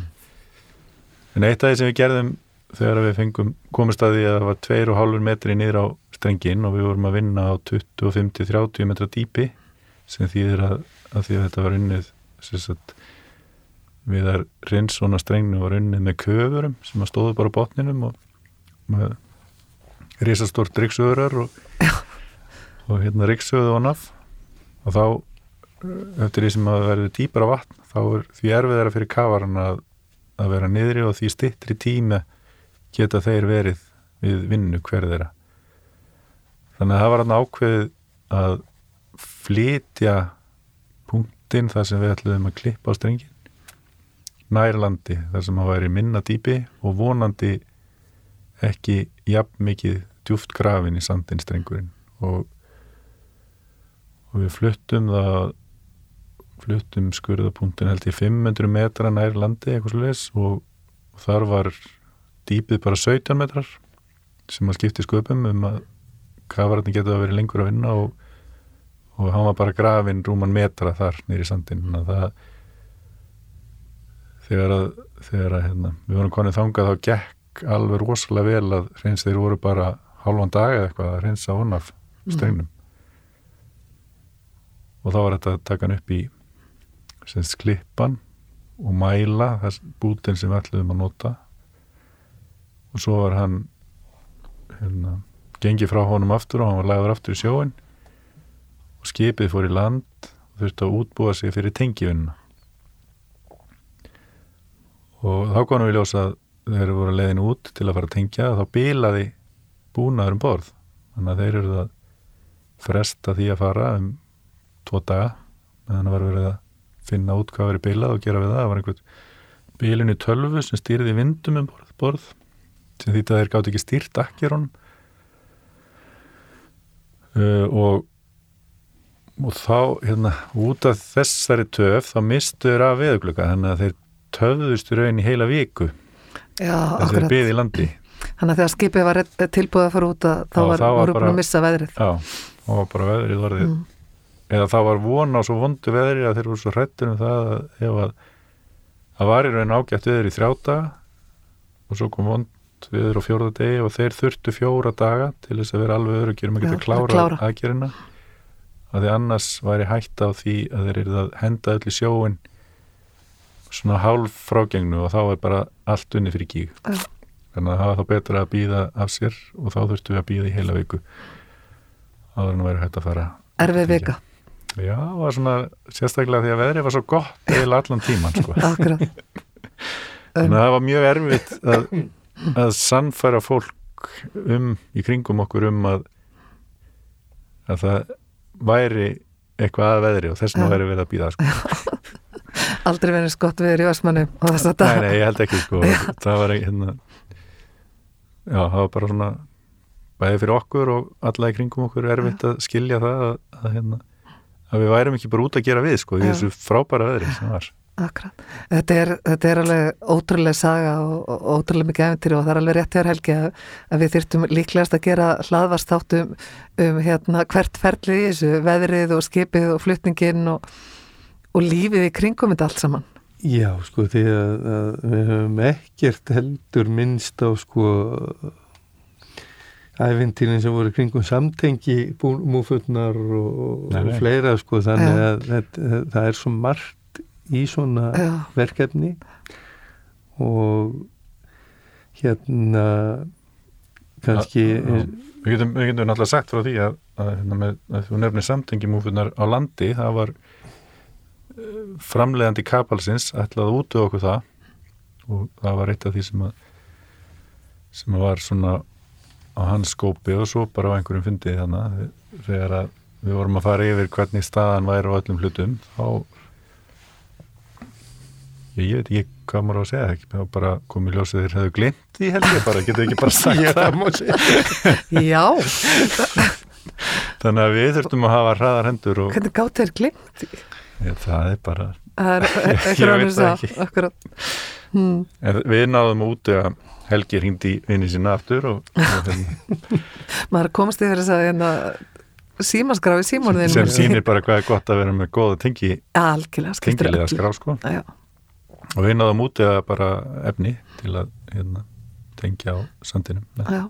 en eitt af því sem við gerðum þegar við fengum komist að því að það var 2,5 metri niður á strengin og við vorum að vinna á 25-30 metra dýpi sem þýðir að, að því að þetta var unnið sagt, við að rins svona strengnu var unnið með köfurum sem að stóðu bara á botninum og með risastórt ryggsöðurar og, og hérna ryggsöðu og naf. Og þá eftir því sem að verður dýpar á vatn þá er því erfiðara fyrir kafaran að, að vera niðri og því stittri tíma geta þeir verið við vinnu hver þeirra. Þannig að það var hann ákveðið að flytja punktinn þar sem við ætluðum að klippa á strengin nærlandi þar sem að væri minna dýpi og vonandi ekki jafn mikið djúft grafin í sandin strengurinn. Og, og við fluttum það fluttum skurðapunktin held ég 500 metra nær landi eitthvað sluðis og, þar var dýpið bara 17 metrar sem að skipti sköpum um að kafararni getur að vera lengur að vinna og, og hann var bara grafin rúman metra þar nýri sandin það þegar að, þegar að hérna, við vorum konið þangað þá gekk alveg rosalega vel að hreins þeir voru bara hálfan dag eða eitthvað að hreinsa hon af strengnum. Og þá var þetta að taka hann upp í sem klippan og mæla þess bútin sem við ætluðum að nota. Og svo var hann hérna, gengið frá honum aftur og hann var lagður aftur í sjóin og skipið fór í land og þurfti að útbúa sig fyrir tengivinna og þá konum við ljósa að þeir voru leiðin út til að fara að tengja þá bilaði búnaður um borð. Þannig að þeir eru að fresta því að fara um tvo daga meðan það var verið að finna út hvað verið bilað og gera við það það var einhvern bilinu tölvu sem stýrði vindum um borð, borð sem því að þeir gátt ekki stýrt akkir honum uh, og og þá, hérna, út af þessari töf þá mistuður af veðugluga þannig að þeir töfðust í raun í heila viku Já, að þeir akkurat. byði í landi Þannig að þegar skipið var tilbúið að fara út að þá var, var bara- búin að missa veðrið. já, og bara veðrið varðið Mm. Eða það var von á svo vondu veðri að þeir voru svo hrættur um það að ef að það var í raun ágætt veður í þrjáta og svo kom vond veður á fjórða degi og þeir þurftu fjóra daga til þess að vera alveg öruggir um að geta Já, að klára, klára. aðgerina að því annars væri hætta á því að þeir eru að henda öll í sjóin svona hálf frágengnu og þá er bara allt unni fyrir gíg Já. þannig að það var þá betra að býða af sér og þá þurftu við að býða í heila viku áður en að vera hægt að fara Erfið vika. Já, það var svona sérstaklega því að veðrið var svo gott eða allan tíman sko. Akkurat. þannig að það var mjög erfitt að, að sannfæra fólk um, í kringum okkur um að að það væri eitthvað að veðri og þess vegna Já. væri verið að býða sko. Aldrei verið skott við í Vestmannu og þess að nei, nei, ég held ekki sko. það var ekki hérna já, það var bara svona bæði fyrir okkur og alla í kringum okkur erfitt að skilja það að, að, hérna, að við værum ekki bara út að gera við sko, í þessu frábæra veðri sem var Akkurat. Þetta er, þetta er alveg ótrúlega saga og, og ótrúlega mikið efntir og það er alveg rétt hjá Helgi að, að við þyrftum líklegast að gera hlaðvarstáttum um hérna hvert ferlið í þessu, veðrið og skipið og flutningin og, og lífið í kringum þetta allt saman. Já, sko, því að, að við höfum ekkert heldur minnst á sko æfintýrin sem voru kringum samtengi múfutnar og, Nei, og nei. fleira sko, þannig Já. að þetta, það er svo margt í svona Já. verkefni og hérna kannski já. Við getum, við getum náttúrulega sagt frá því að, að, hérna, með, að þú nefnir samtengimúfunar á landi, það var eh, framleiðandi kapalsins ætlaði að útu okkur það og það var eitt af því sem að sem að var svona á hans skópi og svo bara á einhverjum fyndið þannig þegar að við vorum að fara yfir hvernig staðan væri á öllum hlutum þá ég, ég veit ekki hvað maður á að segja ekki, var bara komið ljósið þeir hefðu glimt í helgi bara, getur ekki bara sagt Já, það. Já, Þannig að við þurftum að hafa hraðar hendur og hvernig gátt þeir glimt? ja, það er bara, Það er Ég eitthvað veit það að, ekki. en við náðum út að Helgi hringdi inn í sína aftur og, og hérna, Maður komast yfir þess að hérna, símaskráfi símónuðinu. sem sýnir bara hvað er gott að vera með góða tengi, tengilega skrá sko. Já, og við náðum út að bara efni til að hérna, tengja á sandinum. Já,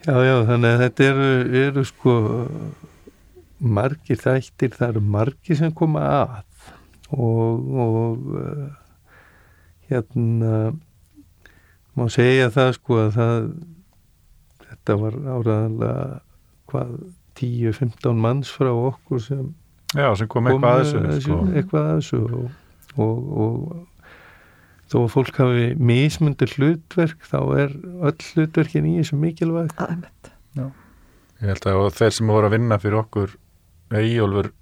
Já, já, þannig að þetta eru, eru sko margir þættir, það eru margir sem koma að. Og, og uh, hérna má segja það sko að það þetta var áraðanlega hvað 10-15 manns frá okkur sem Já, sem kom eitthvað að þessu sko. eitthvað að þessu og, og, og þó að fólk hafi mismundir hlutverk þá er öll hlutverkin í þessu mikilvæg. Ég held að þeir sem voru að vinna fyrir okkur Eyjólfur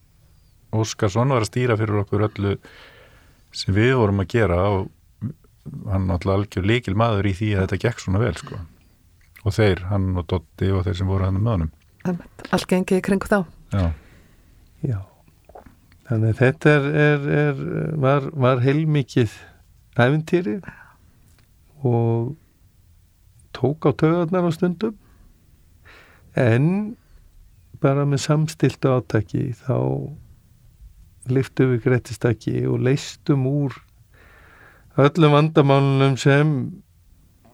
Óskarsson var að stýra fyrir okkur öllu sem við vorum að gera og hann náttúrulega algjör líkil maður í því að þetta gekk svona vel sko. og þeir, hann og Dotti og þeir sem voru hann með honum. Allt gengið í kringu þá. Já, Já, þannig að þetta er, er, er, var, var heilmikið æfintýri og tók á töðarnar á stundum en bara með samstiltu átaki þá liftum við grettistakki og leistum úr öllum vandamálunum sem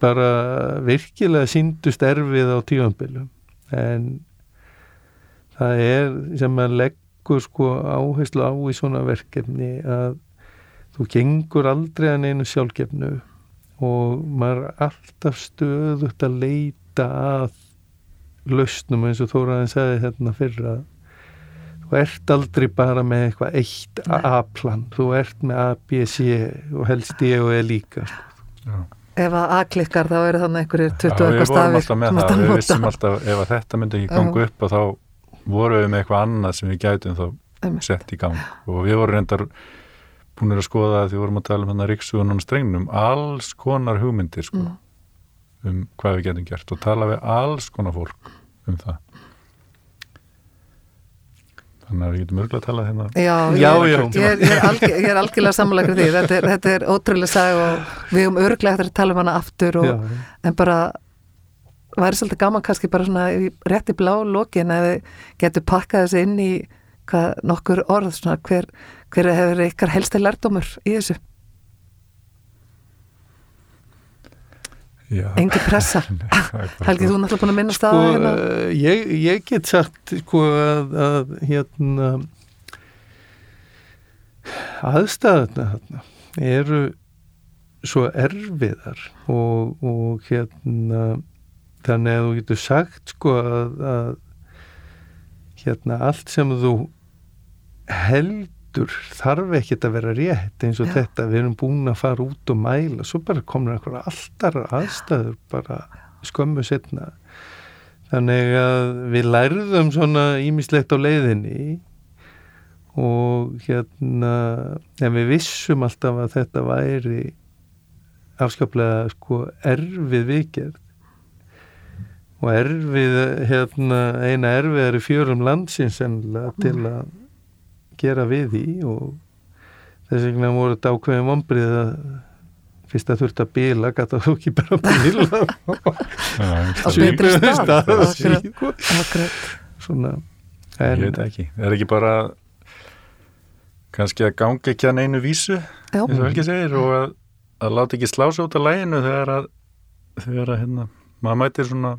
bara virkilega síndust erfið á tífambilum en það er sem að leggur sko áherslu á í svona verkefni að þú gengur aldrei að neinu sjálfgefnu og maður er alltaf stöðugt að leita að lausnum eins og Þóraðin sagði hérna fyrra þú ert aldrei bara með eitthvað eitt. A-plan, þú ert með A, B, C og helst D og E líka sko. já. Ef að A-klikkar þá eru þannig einhverjir 20 Já, við eitthvað vorum stafir. alltaf með það, að við vissum alltaf ef að þetta myndi ekki ganga upp og þá vorum við með eitthvað annað sem við gætum þá Einmitt. sett í gang og við vorum reyndar búinir að skoða því við vorum að tala um hann að ríksugun og strengnum alls konar hugmyndir sko, Mm. um hvað við getum gert og tala við alls konar fólk um það þannig að við getum örgulega að tala hérna Já, Já, ég, já. Ég, er- ég, er algjör, ég er algjörlega sammála ykkur því. Þetta er, þetta er ótrúlega sag og við um örglega eftir að tala um hana aftur og, Já, en bara væri svolítið gaman kannski bara svona í rétti blá lokin að við getum pakkað þessu inn í hvað, nokkur orð, svona hver, hver hefur ykkar helsti lærdómur í þessu engi pressa. Helgi, þú náttúrulega búin að minnast á sko, hérna. uh, ég, ég get sagt sko að, að hérna aðstæðuna hérna, eru svo erfiðar og, og hérna þannig að þú getur sagt sko að, að hérna allt sem þú heldur þarf ekkert að vera rétt eins og Já. þetta, við erum búin að fara út og mæla, svo bara komur einhverja alltaf aðstæður bara skömmu setna þannig að við lærðum svona ímislegt á leiðinni og hérna en við vissum alltaf að þetta væri afskaplega sko erfið vikjörð og erfið hérna eina erfiðari fjörum landsins sennilega til að gera við því og þess vegna voru þetta ákveðin vombrið að fyrst að þurft að bila gæta þú ekki bara bila. Já, ég Á betri það. stað. Svona Ég en veit það ekki. Það er ekki bara kannski að ganga ekki að neinu vísu eins og Helgi segir og að, að láta ekki slá sig út af læginu þegar að, þegar að hérna, maður mætir svona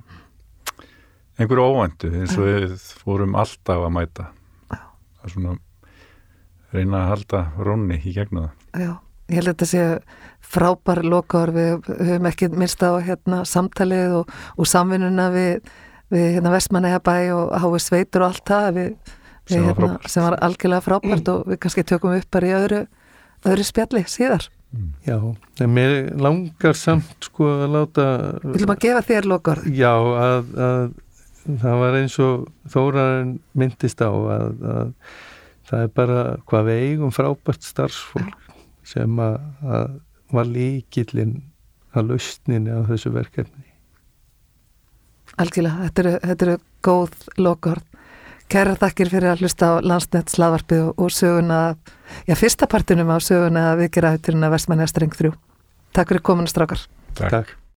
einhverju óvæntu eins og við fórum alltaf að mæta. Að svona reyna að halda rónni í gegnum það já. Ég held að þetta sé frábær lokar, við höfum ekki minnst á hérna samtalið og, og samvinnuna við, við hérna Vestmannegjabæ og Hái Sveitur og allt það við, við, Sem var hérna, sem var algjörlega frábært og við kannski tökum upp bara í öðru, öðru spjalli síðar. já, en mér langar samt sko að láta Við viljum að gefa þér lokar. já, að, að það var eins og Þóraðin myndist á að, að það er bara hvað við eigum frábært starfsfólk sem að, að var líkillinn að lausninni á þessu verkefni Algjörlega, þetta eru, þetta eru góð lokar. Kæra þakkir fyrir að hlusta á Landsnett slaðvarpið og, og söguna, já, fyrsta partinum á söguna við gera hætturinn að Vestmanneja streng 3. Takk fyrir kominu strákar. Takk. Takk.